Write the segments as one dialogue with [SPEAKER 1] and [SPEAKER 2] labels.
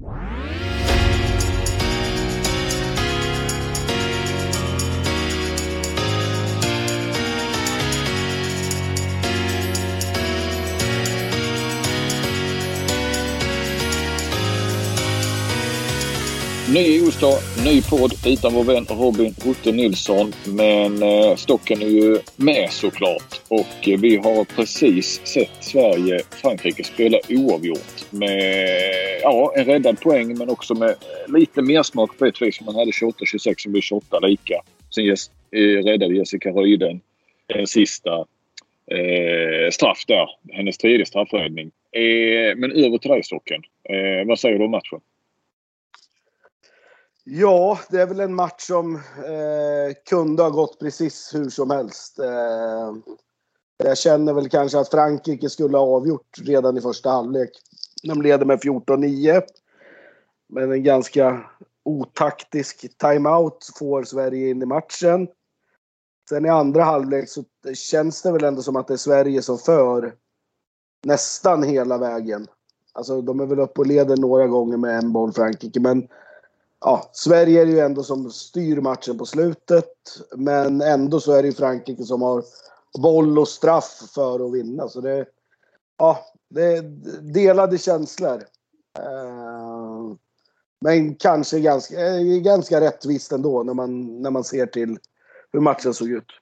[SPEAKER 1] Ny onsdag, ny podd utan vår vän Robin Rutte Nilsson. Men eh, Stocken är ju med såklart. Och eh, vi har precis sett Sverige-Frankrike spela oavgjort. Med ja, en räddad poäng men också med lite mer smak på ett vis. Man hade 28-26 som blev 28 lika. Sen yes, eh, räddade Jessica Ryden. en sista eh, straff där. Hennes tredje straffräddning. Eh, men över till dig Stocken. Eh, vad säger du om matchen?
[SPEAKER 2] Ja, det är väl en match som eh, kunde ha gått precis hur som helst. Eh, jag känner väl kanske att Frankrike skulle ha avgjort redan i första halvlek. De leder med 14-9. Men en ganska otaktisk timeout får Sverige in i matchen. Sen i andra halvlek så känns det väl ändå som att det är Sverige som för nästan hela vägen. Alltså de är väl uppe och leder några gånger med en boll Frankrike men ja, Sverige är ju ändå som styr matchen på slutet. Men ändå så är det ju Frankrike som har boll och straff för att vinna. Så det, ja, det är delade känslor. Eh, men kanske ganska, eh, ganska rättvist ändå när man, när man ser till hur matchen såg ut.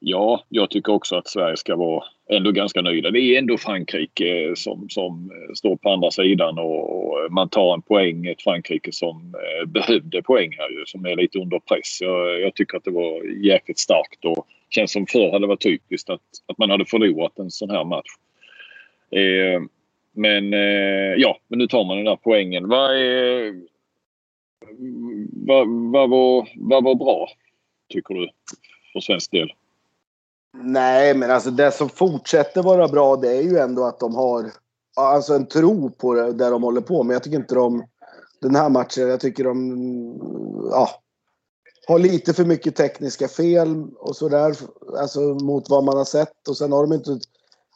[SPEAKER 1] Ja, jag tycker också att Sverige ska vara ändå ganska nöjda. Det är ändå Frankrike eh, som, som står på andra sidan och, man tar en poäng. Ett Frankrike som behövde poäng här ju, som är lite under press. Jag, jag, tycker att det var jäkligt starkt och känns som förr hade varit typiskt att, att man hade förlorat en sån här match. Eh, men eh, ja, men nu tar man den där poängen. Vad, är, vad, vad, var, vad var bra, tycker du, för svensk del?
[SPEAKER 2] Nej, men alltså det som fortsätter vara bra det är ju ändå att de har alltså en tro på det där de håller på. med. jag tycker inte de, den här matchen, jag tycker de ja, har lite för mycket tekniska fel och sådär. Alltså mot vad man har sett. Och sen har de inte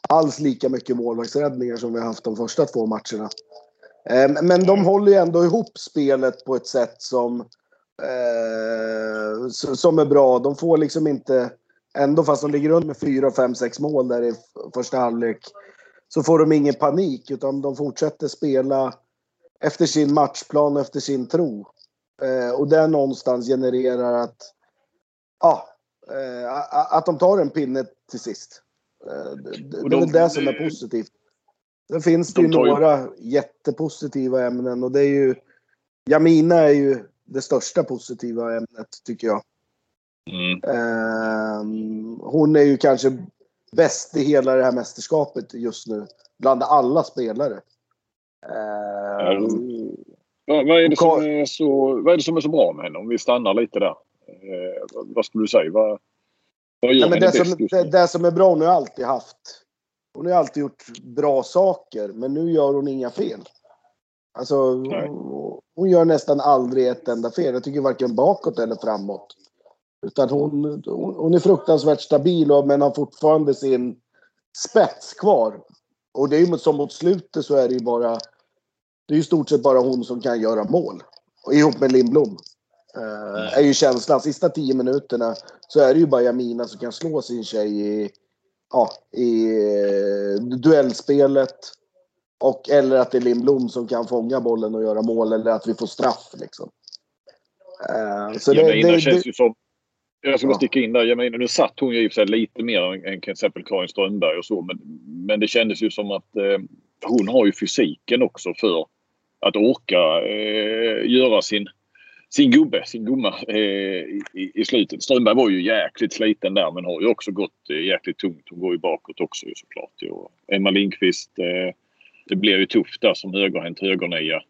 [SPEAKER 2] alls lika mycket målvaktsräddningar som vi har haft de första två matcherna. Ehm, men de håller ju ändå ihop spelet på ett sätt som, eh, som är bra. De får liksom inte ändå fast de ligger under med 4, 5, 6 mål där i första halvlek så får de ingen panik utan de fortsätter spela efter sin matchplan och efter sin tro. Eh, och det någonstans genererar att, ja, eh, att de tar en pinne till sist. Eh, det, de, det är väl det som är positivt. Sen finns det de ju några ju... jättepositiva ämnen och det är ju Jamina är ju det största positiva ämnet tycker jag. Mm. Um, hon är ju kanske bäst i hela det här mästerskapet just nu. Bland alla spelare.
[SPEAKER 1] Um, vad, vad, är det som är så, vad är det som är så bra med henne? Om vi stannar lite där. Uh, vad, vad skulle du säga? Vad,
[SPEAKER 2] ja, henne det, som, det, det som är bra, hon har alltid haft. Hon har alltid gjort bra saker, men nu gör hon inga fel. Alltså, hon, hon gör nästan aldrig ett enda fel. Jag tycker varken bakåt eller framåt. Utan hon, hon är fruktansvärt stabil och, men har fortfarande sin spets kvar. Och det är ju som mot slutet så är det ju bara... Det är ju stort sett bara hon som kan göra mål. Och ihop med Lindblom. Uh, är ju känslan. Sista tio minuterna så är det ju bara Jamina som kan slå sin tjej i, ja, i uh, duellspelet. Och, eller att det är Lindblom som kan fånga bollen och göra mål. Eller att vi får straff liksom.
[SPEAKER 1] Uh, så Jamina det, det, känns ju som jag ska bara sticka in där. Jag menar, nu satt hon ju i sig lite mer än till exempel Karin Strömberg och så. Men, men det kändes ju som att eh, hon har ju fysiken också för att orka eh, göra sin, sin gubbe, sin gumma eh, i, i, slutet. Strömberg var ju jäkligt sliten där men har ju också gått eh, jäkligt tungt. Hon går ju bakåt också ju såklart. Och Emma Lindqvist, eh, det blir ju tufft där som högerhänt högernia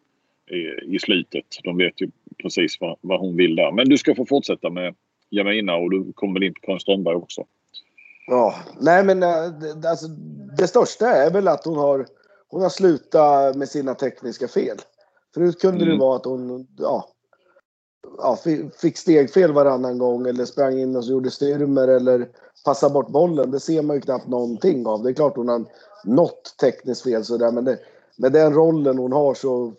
[SPEAKER 1] i, i slutet. De vet ju precis vad, vad hon vill där. Men du ska få fortsätta med Jamina och du kommer väl in på Karin Strömberg också.
[SPEAKER 2] Ja, nej men eh, det, alltså, det största är väl att hon har, hon har slutat med sina tekniska fel. Förut kunde mm. det vara att hon ja, ja, fick stegfel varannan gång eller sprang in och gjorde styrmer eller passade bort bollen. Det ser man ju knappt någonting av. Det är klart hon har något tekniskt fel sådär men det, med den rollen hon har så,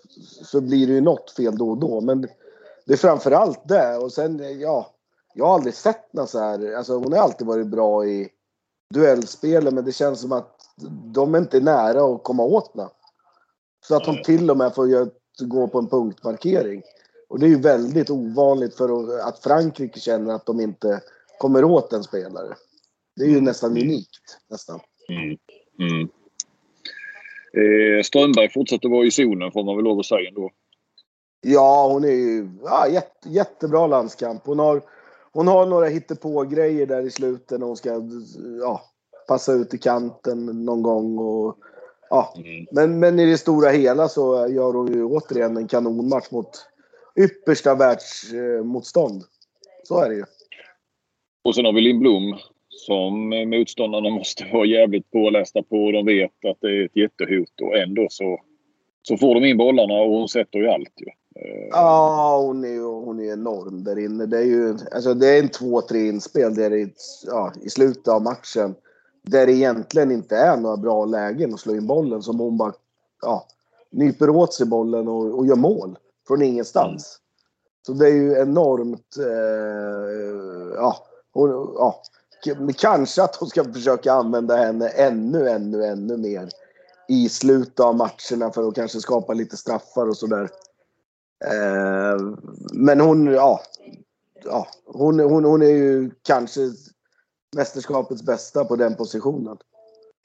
[SPEAKER 2] så blir det ju något fel då och då. Men det är framförallt det. Och sen, ja, jag har aldrig sett något så här. Alltså hon har alltid varit bra i duellspelen men det känns som att de är inte nära att komma åt henne. Så att hon till och med får gå på en punktmarkering. Och det är ju väldigt ovanligt för att Frankrike känner att de inte kommer åt en spelare. Det är ju nästan mm. unikt. Nästan. Mm. Mm.
[SPEAKER 1] Eh, Strömberg fortsätter vara i zonen får man väl lov att säga ändå.
[SPEAKER 2] Ja, hon är ju ja, jätte, jättebra landskamp. Hon har, hon har några hittepå-grejer där i slutet när hon ska ja, passa ut i kanten någon gång. Och, ja. Mm. men, men i det stora hela så gör hon ju återigen en kanonmatch mot yppersta världsmotstånd. Så är det ju.
[SPEAKER 1] Och sen har vi Lindblom som motståndarna måste vara jävligt pålästa på. De vet att det är ett jättehot och ändå så, så får de in bollarna och hon sätter ju allt ju.
[SPEAKER 2] Ja, hon är, hon är enorm där inne. Det är ju alltså det är en två, tre inspel där i, ja, i slutet av matchen. Där det egentligen inte är några bra lägen att slå in bollen som hon bara ja, nyper åt sig bollen och, och gör mål från ingenstans. Så det är ju enormt... Eh, ja, hon, ja, kanske att hon ska försöka använda henne ännu, ännu, ännu mer i slutet av matcherna för att kanske skapa lite straffar och sådär. Eh, men hon, ja. ja hon, hon, hon är ju kanske mästerskapets bästa på den positionen.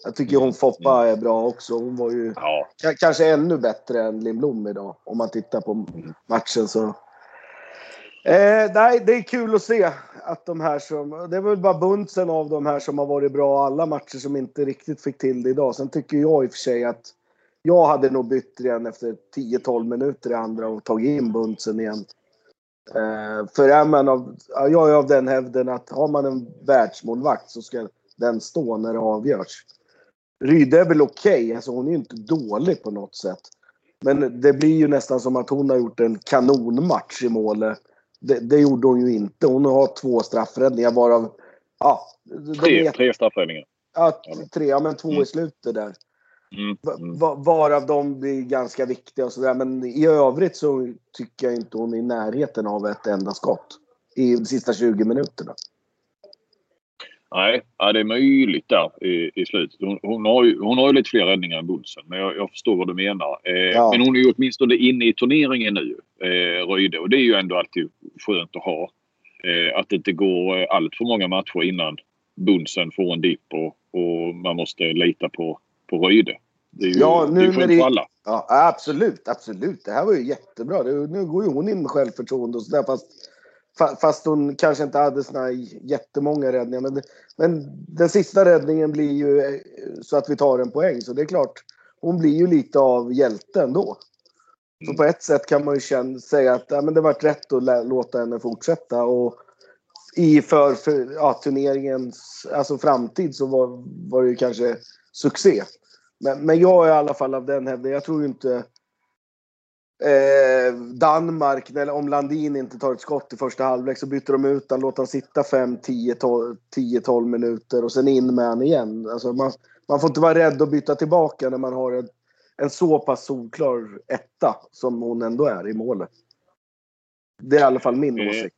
[SPEAKER 2] Jag tycker hon Foppa är bra också. Hon var ju ja. kanske ännu bättre än Lindblom idag. Om man tittar på matchen så. Eh, nej, det är kul att se att de här som... Det är väl bara bunten av de här som har varit bra alla matcher som inte riktigt fick till det idag. Sen tycker jag i och för sig att jag hade nog bytt igen efter 10-12 minuter i andra och tagit in Bunsen igen. Eh, för är man av, jag är av den hävden att har man en världsmålvakt så ska den stå när det avgörs. Rydde är väl okej, okay. alltså hon är ju inte dålig på något sätt. Men det blir ju nästan som att hon har gjort en kanonmatch i målet. Det, det gjorde hon ju inte. Hon har två straffräddningar varav... Ja,
[SPEAKER 1] tre, är, tre straffräddningar.
[SPEAKER 2] Ja, tre, ja men två mm. i slutet där. Mm. Mm. Varav de blir ganska viktiga och sådär. Men i övrigt så tycker jag inte hon är i närheten av ett enda skott. I de sista 20 minuterna.
[SPEAKER 1] Nej, ja, det är möjligt där i, i slutet. Hon, hon, har ju, hon har ju lite fler räddningar än Bunsen, men jag, jag förstår vad du menar. Eh, ja. Men hon är ju åtminstone inne i turneringen nu, eh, Röjde. Och det är ju ändå alltid skönt att ha. Eh, att det inte går eh, allt för många matcher innan Bunsen får en dipp och, och man måste lita på på Röjde. Det är ju, ja, nu det är skönt för alla.
[SPEAKER 2] Ja, absolut, absolut. Det här var ju jättebra. Det, nu går ju hon in med självförtroende och sådär fast, fast hon kanske inte hade såna jättemånga räddningar. Men, men den sista räddningen blir ju eh, så att vi tar en poäng. Så det är klart, hon blir ju lite av hjälten då. Så på ett sätt kan man ju känna, säga att ja, men det var rätt att låta henne fortsätta. Och i för, för ja, turneringens alltså framtid så var, var det ju kanske succé. Men, men jag är i alla fall av den hävden. Jag tror ju inte eh, Danmark, när, om Landin inte tar ett skott i första halvlek så byter de ut honom, låter honom sitta 5, 10, 12 minuter och sen in med honom igen. Alltså man, man får inte vara rädd att byta tillbaka när man har en, en så pass solklar etta som hon ändå är i målet. Det är i alla fall min eh, åsikt.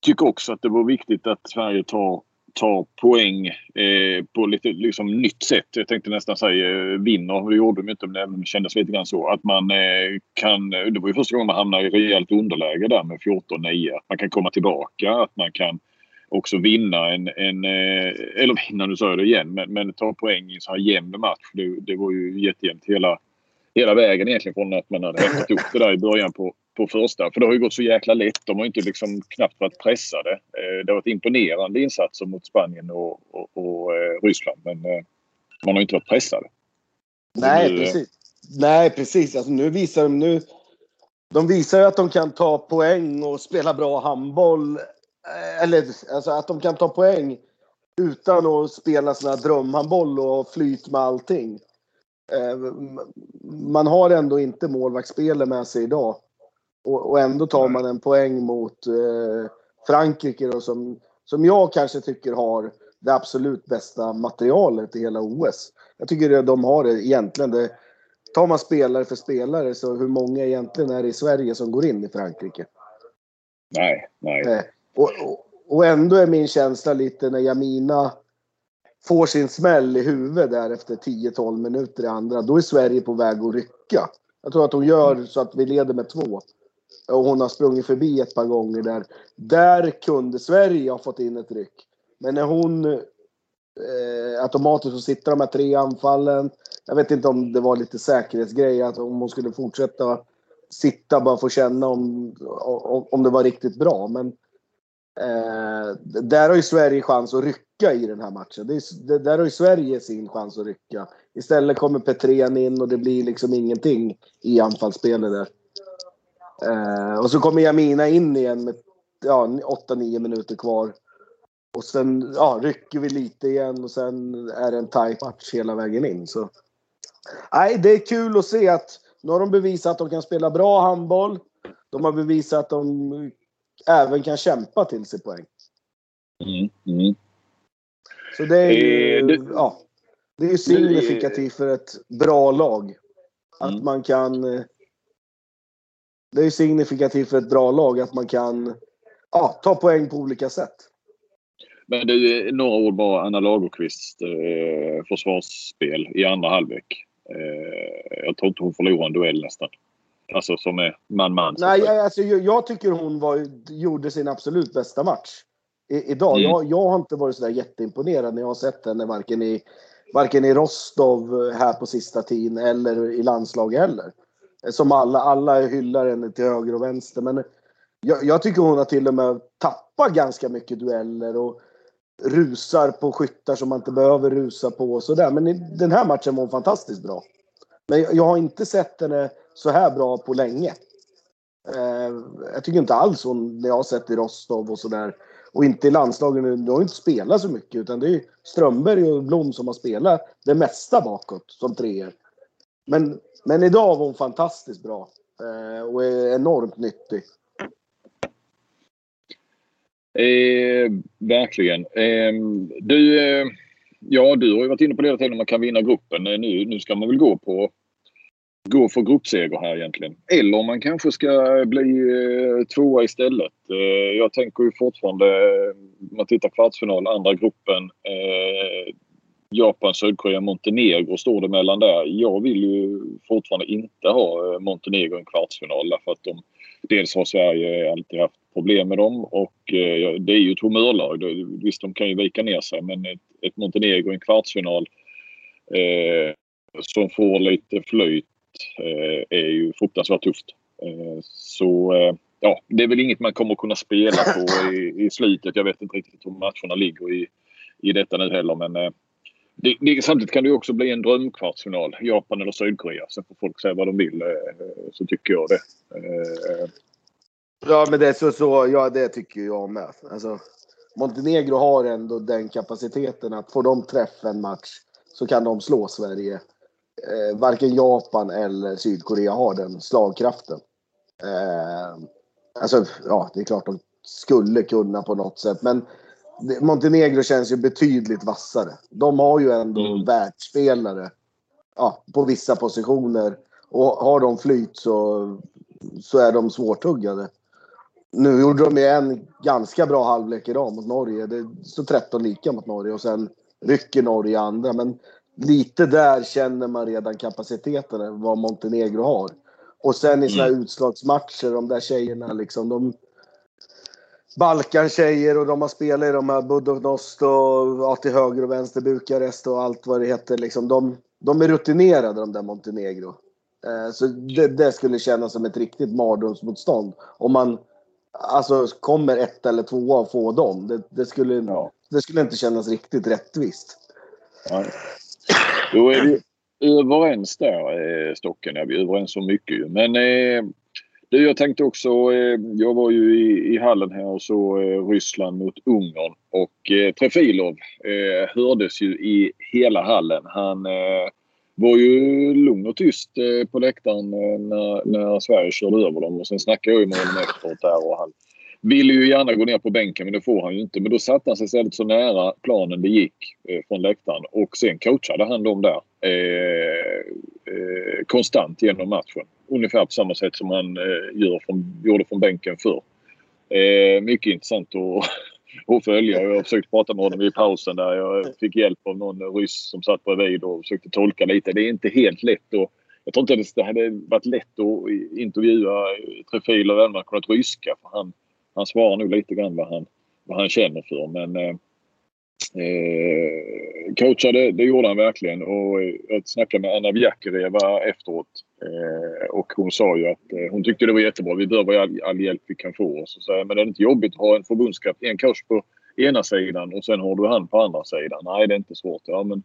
[SPEAKER 1] Jag tycker också att det var viktigt att Sverige tar tar poäng eh, på lite liksom, nytt sätt. Jag tänkte nästan säga eh, vinner. Det gjorde de inte, men det kändes lite grann så. Att man eh, kan... Eh, det var ju första gången man hamnade i rejält underläge där med 14-9. Att man kan komma tillbaka, att man kan också vinna en... en eh, eller vinna, nu sa jag det igen, men, men ta poäng i en så här jämn match. Det, det var ju jättejämnt hela, hela vägen egentligen från att man hade hämtat upp det där i början på, på första. För det har ju gått så jäkla lätt. De har inte liksom knappt varit pressade. Eh, det har varit imponerande insatser mot Spanien och, och, och eh, Ryssland. Men eh, man har inte varit pressade.
[SPEAKER 2] Nej, nu, precis. Nej, precis. Alltså, nu visar de... Nu, de visar ju att de kan ta poäng och spela bra handboll. Eller alltså att de kan ta poäng utan att spela sån här drömhandboll och flyt med allting. Man har ändå inte målvaktsspelet med sig idag. Och, och ändå tar man en poäng mot eh, Frankrike då, som, som jag kanske tycker har det absolut bästa materialet i hela OS. Jag tycker att de har det egentligen. Det, tar man spelare för spelare så hur många egentligen är det i Sverige som går in i Frankrike?
[SPEAKER 1] Nej, nej. Eh,
[SPEAKER 2] och, och, och ändå är min känsla lite när Jamina får sin smäll i huvudet där efter 10-12 minuter i andra. Då är Sverige på väg att rycka. Jag tror att hon gör så att vi leder med två. Och hon har sprungit förbi ett par gånger där. Där kunde Sverige ha fått in ett ryck. Men när hon eh, automatiskt så sitter de här tre anfallen. Jag vet inte om det var lite säkerhetsgrej att om hon skulle fortsätta sitta bara få känna om, om, om det var riktigt bra. Men eh, där har ju Sverige chans att rycka i den här matchen. Det, det, där har ju Sverige sin chans att rycka. Istället kommer Petrén in och det blir liksom ingenting i anfallsspelet där. Eh, och så kommer Jamina in igen med ja, 8-9 minuter kvar. Och sen ja, rycker vi lite igen och sen är det en tight match hela vägen in. Så. Nej, det är kul att se att nu har de bevisat att de kan spela bra handboll. De har bevisat att de även kan kämpa till sig poäng.
[SPEAKER 1] Mm, mm.
[SPEAKER 2] Så det är ju, eh, ja, det är signifikativt för ett bra lag. Att mm. man kan... Eh, det är signifikativt för ett bra lag att man kan ja, ta poäng på olika sätt.
[SPEAKER 1] Men du, några ord bara Anna Lagerqvist eh, försvarsspel i andra halvlek. Eh, jag tror inte hon förlorar en duell nästan. Alltså som är man-man.
[SPEAKER 2] Nej, alltså, jag, jag, tycker hon var, gjorde sin absolut bästa match i, idag. Mm. Jag, jag har inte varit sådär jätteimponerad när jag har sett henne varken i, varken i Rostov här på sista tiden eller i landslaget heller. Som alla, alla hyllar henne till höger och vänster. Men jag, jag tycker hon har till och med tappat ganska mycket dueller och rusar på skyttar som man inte behöver rusa på och sådär. Men i den här matchen var hon fantastiskt bra. Men jag har inte sett henne så här bra på länge. Eh, jag tycker inte alls hon, när jag har sett i Rostov och sådär. Och inte i landslagen, de har inte spelat så mycket utan det är Strömberg och Blom som har spelat det mesta bakåt som treor. Men, men idag var hon fantastiskt bra eh, och är enormt nyttig.
[SPEAKER 1] Eh, verkligen. Eh, du, eh, ja, du har ju varit inne på det hela tiden man kan vinna gruppen. Eh, nu, nu ska man väl gå på gå för gruppseger här egentligen. Eller om man kanske ska bli eh, tvåa istället. Eh, jag tänker ju fortfarande, eh, om man tittar kvartsfinal, andra gruppen. Eh, Japan, Sydkorea, Montenegro står det mellan där. Jag vill ju fortfarande inte ha eh, Montenegro i en kvartsfinal därför att de dels har Sverige alltid haft problem med dem och eh, det är ju ett humörlag. Visst, de kan ju vika ner sig men ett, ett Montenegro i en kvartsfinal eh, som får lite flyt eh, är ju fruktansvärt tufft. Eh, så eh, ja, det är väl inget man kommer kunna spela på i, i slutet. Jag vet inte riktigt hur matcherna ligger i, i detta nu heller men eh, det, det, samtidigt kan det också bli en drömkvartsfinal. Japan eller Sydkorea. Sen får folk säga vad de vill. Eh, så tycker jag det.
[SPEAKER 2] Eh, ja, men det är så, så. Ja, det tycker jag med. Alltså, Montenegro har ändå den kapaciteten att får de träffa en match så kan de slå Sverige. Eh, varken Japan eller Sydkorea har den slagkraften. Eh, alltså, ja, det är klart de skulle kunna på något sätt, men Montenegro känns ju betydligt vassare. De har ju ändå mm. världsspelare ja, på vissa positioner och har de flyt så, så är de svårtuggade. Nu gjorde de ju en ganska bra halvlek idag mot Norge. Det står 13 lika mot Norge och sen rycker Norge andra. Men lite där känner man redan kapaciteten, vad Montenegro har. Och sen i såna här mm. utslagsmatcher, de där tjejerna liksom, de Balkan-tjejer och de har spelat i de här Budognost och ja, till höger och vänster Bukarest och allt vad det heter. Liksom, de, de är rutinerade de där Montenegro. Eh, så det, det, skulle kännas som ett riktigt mardrömsmotstånd. Om man alltså kommer ett eller två och få dem. Det, det, skulle, ja. det skulle inte kännas riktigt rättvist.
[SPEAKER 1] Ja. Då är vi överens där, eh, Stocken. Ja, vi är överens om mycket Men eh, du, jag tänkte också, eh, jag var ju i, i hallen här och så eh, Ryssland mot Ungern. Och eh, Trefilov eh, hördes ju i hela hallen. Han eh, var ju lugn och tyst eh, på läktaren eh, när, när Sverige körde över dem. Och sen snackade jag ju med honom efteråt där och han ville ju gärna gå ner på bänken men det får han ju inte. Men då satte han sig istället så nära planen det gick eh, från läktaren och sen coachade han dem där eh, eh, konstant genom matchen. Ungefär på samma sätt som han eh, gör från, gjorde från bänken förr. Eh, mycket intressant att, att följa. Jag har försökt prata med honom i pausen där. Jag fick hjälp av någon ryss som satt bredvid och försökte tolka lite. Det är inte helt lätt att jag tror inte det hade varit lätt att intervjua eh, Trefil och Wellmark på något ryska. För han, han svarar nog lite grann vad han, vad han känner för. Men eh, eh coacha, coachade, det gjorde han verkligen. Och eh, jag snackade med Anna Bjäkereva efteråt. Eh, och hon sa ju att eh, hon tyckte det var jättebra. Vi behöver all, all hjälp vi kan få. Och så sa jag, men det är inte jobbigt att ha en förbundskapten, en coach på ena sidan och sen har du han på andra sidan. Nej, det är inte svårt. Ja, men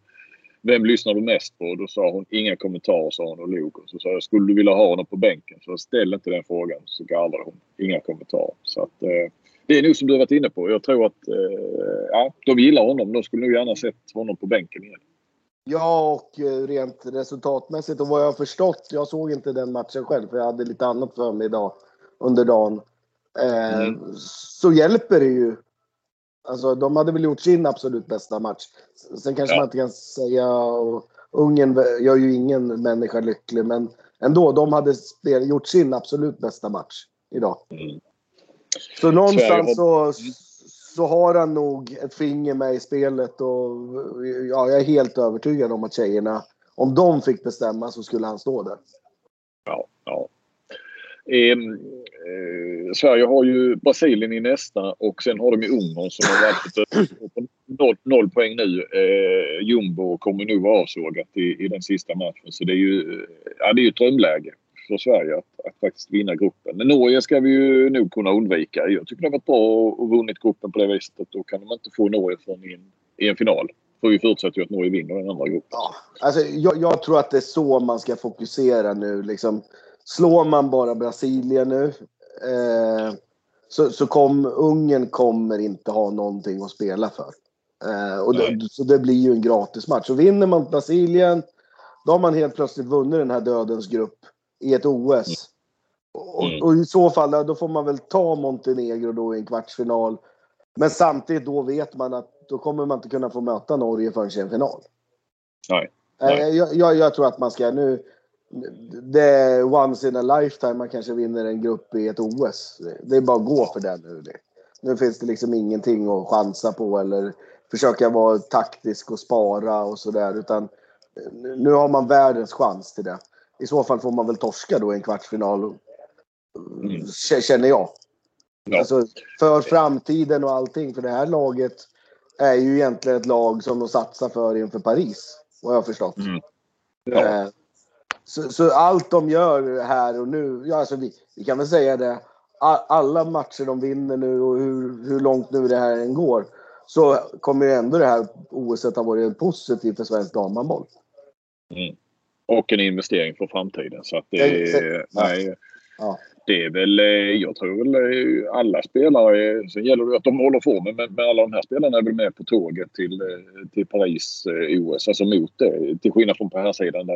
[SPEAKER 1] vem lyssnar du mest på? Då sa hon inga kommentarer sa hon och log. Så sa jag, skulle du vilja ha honom på bänken? Så ställ inte den frågan. Så garvade hon. Inga kommentarer. Så att, eh, det är nog som du har varit inne på. Jag tror att eh, ja, de gillar honom. De skulle nog gärna sett honom på bänken igen.
[SPEAKER 2] Ja, och eh, rent resultatmässigt och vad jag har förstått. Jag såg inte den matchen själv för jag hade lite annat för mig idag under dagen. Eh, mm. Så hjälper det ju Alltså, de hade väl gjort sin absolut bästa match. Sen kanske ja. man inte kan säga... Och Ungern gör ju ingen människa lycklig, men ändå. De hade gjort sin absolut bästa match idag. Mm. Så någonstans så, så har han nog ett finger med i spelet och ja, jag är helt övertygad om att tjejerna, om de fick bestämma så skulle han stå där.
[SPEAKER 1] Ja, ja. Ehm, eh, Sverige har ju Brasilien i nästa och sen har de ju Ungern som har varit på noll, noll poäng nu. Eh, Jumbo kommer nog vara avsågat i, i den sista matchen. Så det är ju, eh, ja, det är ju ett drömläge för Sverige att, att faktiskt vinna gruppen. Men Norge ska vi ju nog kunna undvika. Jag tycker det har varit bra att vunnit gruppen på det viset. Då kan de inte få Norge från i en, i en final. För vi förutsätter ju att Norge vinner den andra gruppen.
[SPEAKER 2] Ja, alltså, jag, jag, tror att det är så man ska fokusera nu. Liksom Slår man bara Brasilien nu eh, så, så kom Ungern kommer inte ha någonting att spela för. Eh, och det, så det blir ju en gratismatch. Och vinner man Brasilien då har man helt plötsligt vunnit den här dödens grupp i ett OS. Mm. Och, och, i så fall då får man väl ta Montenegro då i en kvartsfinal. Men samtidigt då vet man att då kommer man inte kunna få möta Norge förrän i en final.
[SPEAKER 1] Nej. Nej.
[SPEAKER 2] Eh, jag, jag, jag, tror att man ska nu det är once in a lifetime man kanske vinner en grupp i ett OS. Det är bara att gå för det nu. Nu finns det liksom ingenting att chansa på eller försöka vara taktisk och spara och sådär. Utan nu har man världens chans till det. I så fall får man väl torska då i en kvartsfinal. Mm. Känner jag. Ja. Alltså, för framtiden och allting. För det här laget är ju egentligen ett lag som de satsar för inför Paris. Vad jag har förstått. Mm. Ja. Så, så, allt de gör här och nu, ja, alltså vi, vi kan väl säga det, alla matcher de vinner nu och hur, hur långt nu det här än går så kommer ändå det här OS ha varit positivt för svensk damhandboll.
[SPEAKER 1] Mm. Och en investering för framtiden. Så att det, är, nej, ja det är väl, eh, jag tror väl eh, alla spelare, sen gäller det att de håller formen, men, men alla de här spelarna är väl med på tåget till, eh, till Paris OS, alltså mot det. Till skillnad från på här sidan där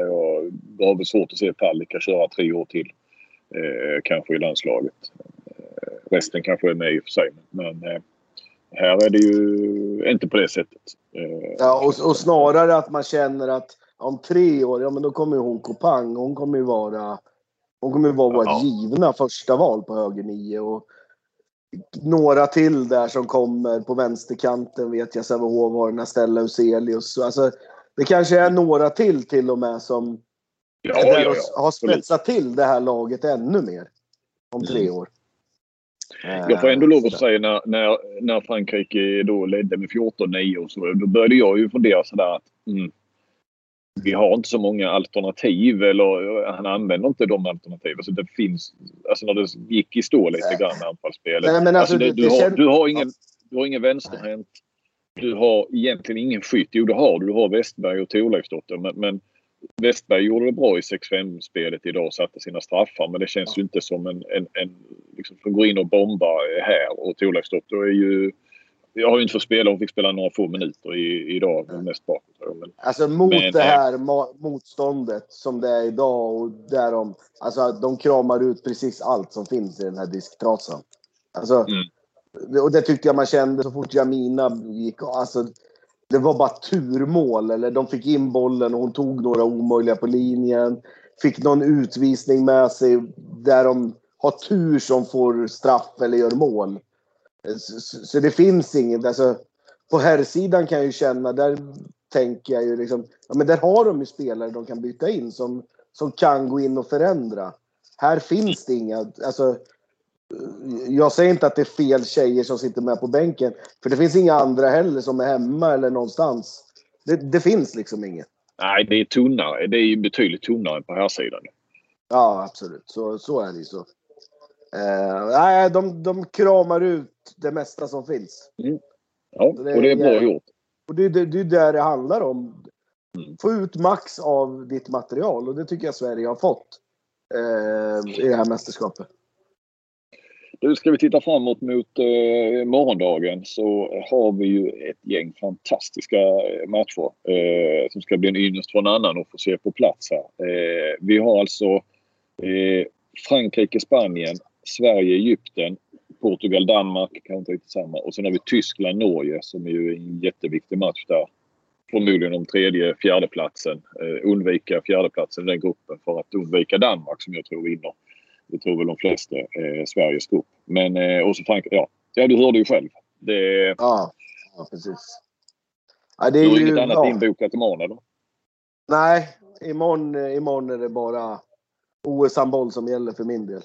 [SPEAKER 1] jag har väl svårt att se Palicka köra tre år till. Eh, kanske i landslaget. Eh, resten kanske är med i och för sig, men eh, här är det ju inte på det sättet.
[SPEAKER 2] ja, och, och snarare att man känner att om tre år, ja men då kommer hon Kopang, hon kommer ju vara hon kommer vara vårt givna första val på höger nio. Och några till där som kommer på vänsterkanten vet jag. Sävehof har Nastella Uselius. Alltså, det kanske är några till till och med som ja, ja, ja. har spetsat till det här laget ännu mer. Om tre mm. år.
[SPEAKER 1] Jag får ändå lov att säga när, när, när Frankrike då ledde med 14-9 och så. Då började jag ju fundera sådär att mm, vi har inte så många alternativ eller han använder inte de alternativen. Alltså det finns, alltså när det gick i stå lite grann med anfallsspelet. Nej, men alltså, alltså, du, du, har, du, har ingen, du har ingen vänsterhänt. Du har egentligen ingen skytt. Jo, det har du. Du har Westberg och Thorleifsdotter. Men, men Westberg gjorde det bra i 6-5-spelet idag och satte sina straffar. Men det känns ju inte som en, en, en liksom, som går in och bombar här. Och Thorleifsdotter är ju jag har ju inte fått spela. Hon fick spela några få minuter i, idag. Ja. Mest bakåt. Men,
[SPEAKER 2] alltså mot men, det här motståndet som det är idag och där de, alltså, de kramar ut precis allt som finns i den här disktrasan. Alltså, mm. Och det tyckte jag man kände så fort Jamina gick alltså, Det var bara turmål. Eller de fick in bollen och hon tog några omöjliga på linjen. Fick någon utvisning med sig där de har tur som får straff eller gör mål. Så, så det finns inget. Alltså, på herrsidan kan jag ju känna, där tänker jag ju liksom, ja men där har de ju spelare de kan byta in som, som kan gå in och förändra. Här finns det inga, alltså jag säger inte att det är fel tjejer som sitter med på bänken. För det finns inga andra heller som är hemma eller någonstans. Det, det finns liksom inget.
[SPEAKER 1] Nej, det är tunnare. Det är betydligt tunnare på här sidan.
[SPEAKER 2] Ja, absolut. Så, så är det ju så. Uh, nej, de, de kramar ut det mesta som finns.
[SPEAKER 1] Mm. Ja, och det är bra gjort.
[SPEAKER 2] Och det, det, det är där det handlar om. Mm. Få ut max av ditt material och det tycker jag Sverige har fått uh, i det här mästerskapet.
[SPEAKER 1] Nu ska vi titta framåt mot eh, morgondagen så har vi ju ett gäng fantastiska eh, matcher eh, som ska bli en ynnest för en annan att få se på plats här. Eh, vi har alltså eh, Frankrike, Spanien, Sverige, Egypten, Portugal, Danmark, kanske inte riktigt samma. Och sen har vi Tyskland, Norge som är ju en jätteviktig match där. Förmodligen om tredje, fjärdeplatsen. Eh, undvika fjärdeplatsen i den gruppen för att undvika Danmark som jag tror vinner det tror väl de flesta eh, Sveriges grupp. Men eh, också Frankrike, ja. Ja, du hörde ju själv. Det,
[SPEAKER 2] ja, ja, precis.
[SPEAKER 1] Ja, det är du har ju, inget annat ja. inbokat imorgon eller?
[SPEAKER 2] Nej, imorgon, imorgon är det bara OS-handboll som gäller för min del.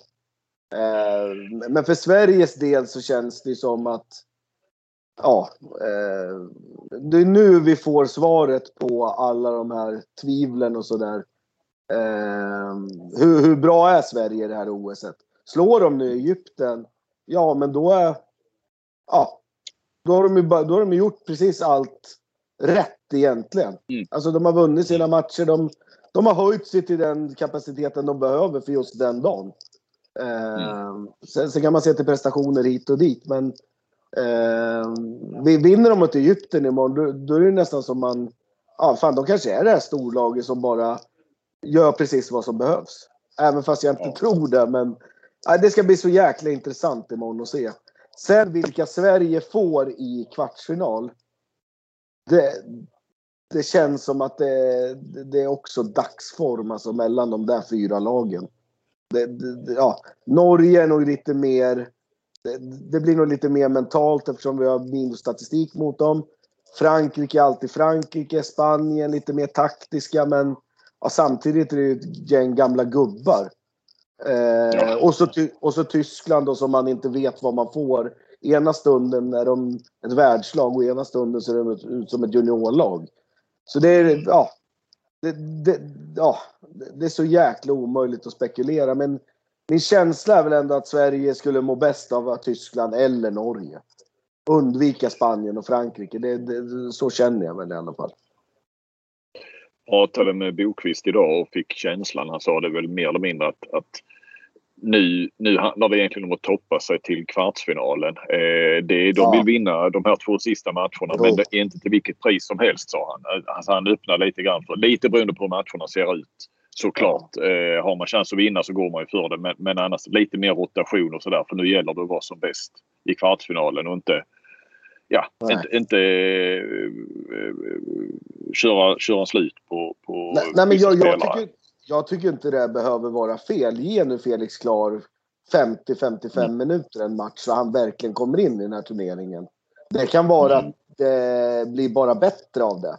[SPEAKER 2] Eh, men för Sveriges del så känns det som att Ja, eh, det är nu vi får svaret på alla de här tvivlen och sådär. Eh, hur, hur bra är Sverige i det här OSet? Slår de nu Egypten, ja men då är... Ja, då har de ju, då har de gjort precis allt rätt egentligen. Mm. Alltså de har vunnit sina matcher. De, de har höjt sig till den kapaciteten de behöver för just den dagen. Mm. sen, sen, kan man se till prestationer hit och dit men eh, vi vinner de mot Egypten imorgon då, då är det nästan som man... Ja, fan de kanske är det här storlaget som bara gör precis vad som behövs. Även fast jag inte ja. tror det. Men ja, det ska bli så jäkla intressant imorgon att se. Sen vilka Sverige får i kvartsfinal. Det, det känns som att det, det är också dagsform alltså, mellan de där fyra lagen. Det, det, ja, Norge är nog lite mer... Det, blir nog lite mer mentalt eftersom vi har minusstatistik mot dem. Frankrike är alltid Frankrike. Spanien lite mer taktiska men ja, samtidigt är det ett gäng gamla gubbar. Eh, och, så, och så Tyskland då, som man inte vet vad man får. Ena stunden är de ett världslag och ena stunden ser de ut som ett juniorlag. Så det är, ja, det, det, ja, det är så jäkla omöjligt att spekulera. Men min känsla är väl ändå att Sverige skulle må bäst av Tyskland eller Norge. Undvika Spanien och Frankrike. Det, det, så känner jag väl i alla fall
[SPEAKER 1] pratade med Bokvist idag och fick känslan, han sa det väl mer eller mindre att, att nu, nu handlar det egentligen om att toppa sig till kvartsfinalen. Eh, det, de ja. vill vinna de här två sista matcherna jo. men det är inte till vilket pris som helst sa han. Alltså, han öppnar lite grann för, lite beroende på hur matcherna ser ut. Såklart. Ja. Eh, har man chans att vinna så går man ju för det men, men annars lite mer rotation och sådär för nu gäller det att vara som bäst i kvartsfinalen och inte ja, inte, inte uh, köra, köra slut på, på
[SPEAKER 2] Nej, nej men jag, jag, tycker, jag tycker inte det behöver vara fel. Ge nu Felix Klar 50-55 mm. minuter en match så han verkligen kommer in i den här turneringen. Det kan vara mm. att det blir bara bättre av det.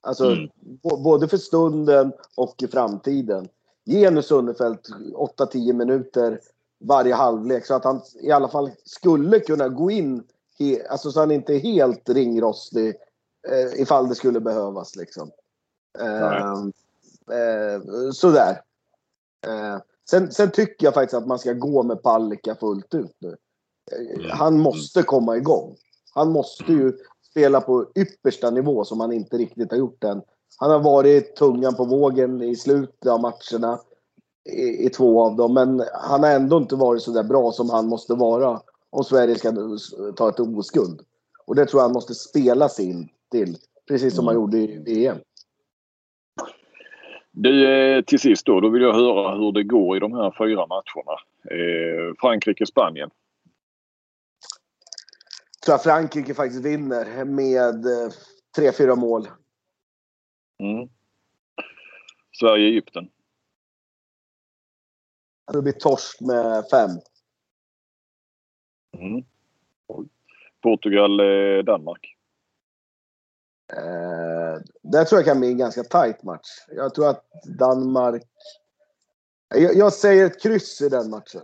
[SPEAKER 2] Alltså mm. både för stunden och i framtiden. Ge nu Sundefelt 8-10 minuter varje halvlek så att han i alla fall skulle kunna gå in alltså så han inte är helt ringrostig eh, ifall det skulle behövas liksom. Eh, eh, sådär. Eh, sen, sen tycker jag faktiskt att man ska gå med Palicka fullt ut nu. Eh, mm. Han måste komma igång. Han måste ju spela på yppersta nivå som han inte riktigt har gjort än. Han har varit tungan på vågen i slutet av matcherna i, i två av dem, men han har ändå inte varit så där bra som han måste vara om Sverige ska ta ett OS-guld. Och det tror jag han måste spela sig in till. Precis som han gjorde i VM.
[SPEAKER 1] Du, eh, till sist då, då vill jag höra hur det går i de här fyra matcherna. Eh, Frankrike-Spanien.
[SPEAKER 2] tror jag Frankrike faktiskt vinner med 3-4 eh, mål.
[SPEAKER 1] Mm. Sverige-Egypten.
[SPEAKER 2] Det blir torsk med fem.
[SPEAKER 1] Mm. Portugal-Danmark.
[SPEAKER 2] Eh, det tror jag kan bli en ganska tight match. Jag tror att Danmark... Jag, jag säger ett kryss i den matchen.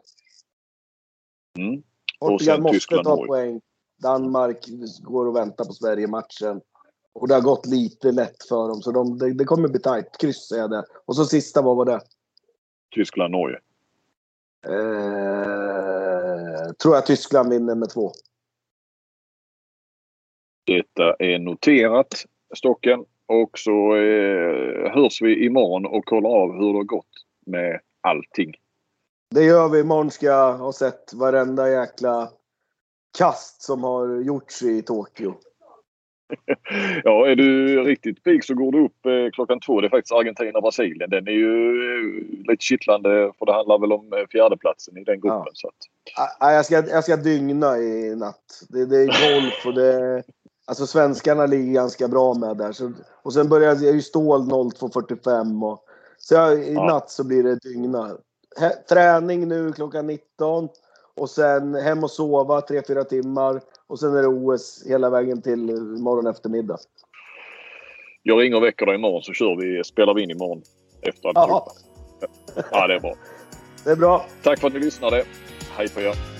[SPEAKER 1] Mm.
[SPEAKER 2] Portugal måste Tyskland ta poäng. Danmark går och väntar på Sverige-matchen. Och det har gått lite lätt för dem, så de, det, det kommer bli tajt. Kryss säger jag det. Och så sista, vad var det?
[SPEAKER 1] Tyskland-Norge.
[SPEAKER 2] Eh, tror jag Tyskland vinner med två.
[SPEAKER 1] Detta är noterat, Stocken. Och så eh, hörs vi imorgon och kollar av hur det har gått med allting.
[SPEAKER 2] Det gör vi. Imorgon ska jag ha sett varenda jäkla kast som har gjorts i Tokyo.
[SPEAKER 1] ja, är du riktigt pigg så går du upp eh, klockan två. Det är faktiskt Argentina-Brasilien. Den är ju eh, lite kittlande för det handlar väl om eh, fjärdeplatsen i den gruppen. Ja. Så att...
[SPEAKER 2] ja, jag, ska, jag ska dygna i natt. Det, det är golf och det... Alltså svenskarna ligger ganska bra med där. Så, och sen börjar jag ju stål 02.45 och så jag, i ja. natt så blir det dygna. He, träning nu klockan 19 och sen hem och sova 3-4 timmar och sen är det OS hela vägen till morgon eftermiddag.
[SPEAKER 1] Jag ringer och väcker dig imorgon så kör vi, spelar vi in imorgon efter alltihopa. Ja, det är bra.
[SPEAKER 2] Det är bra.
[SPEAKER 1] Tack för att ni lyssnade. Hej på er.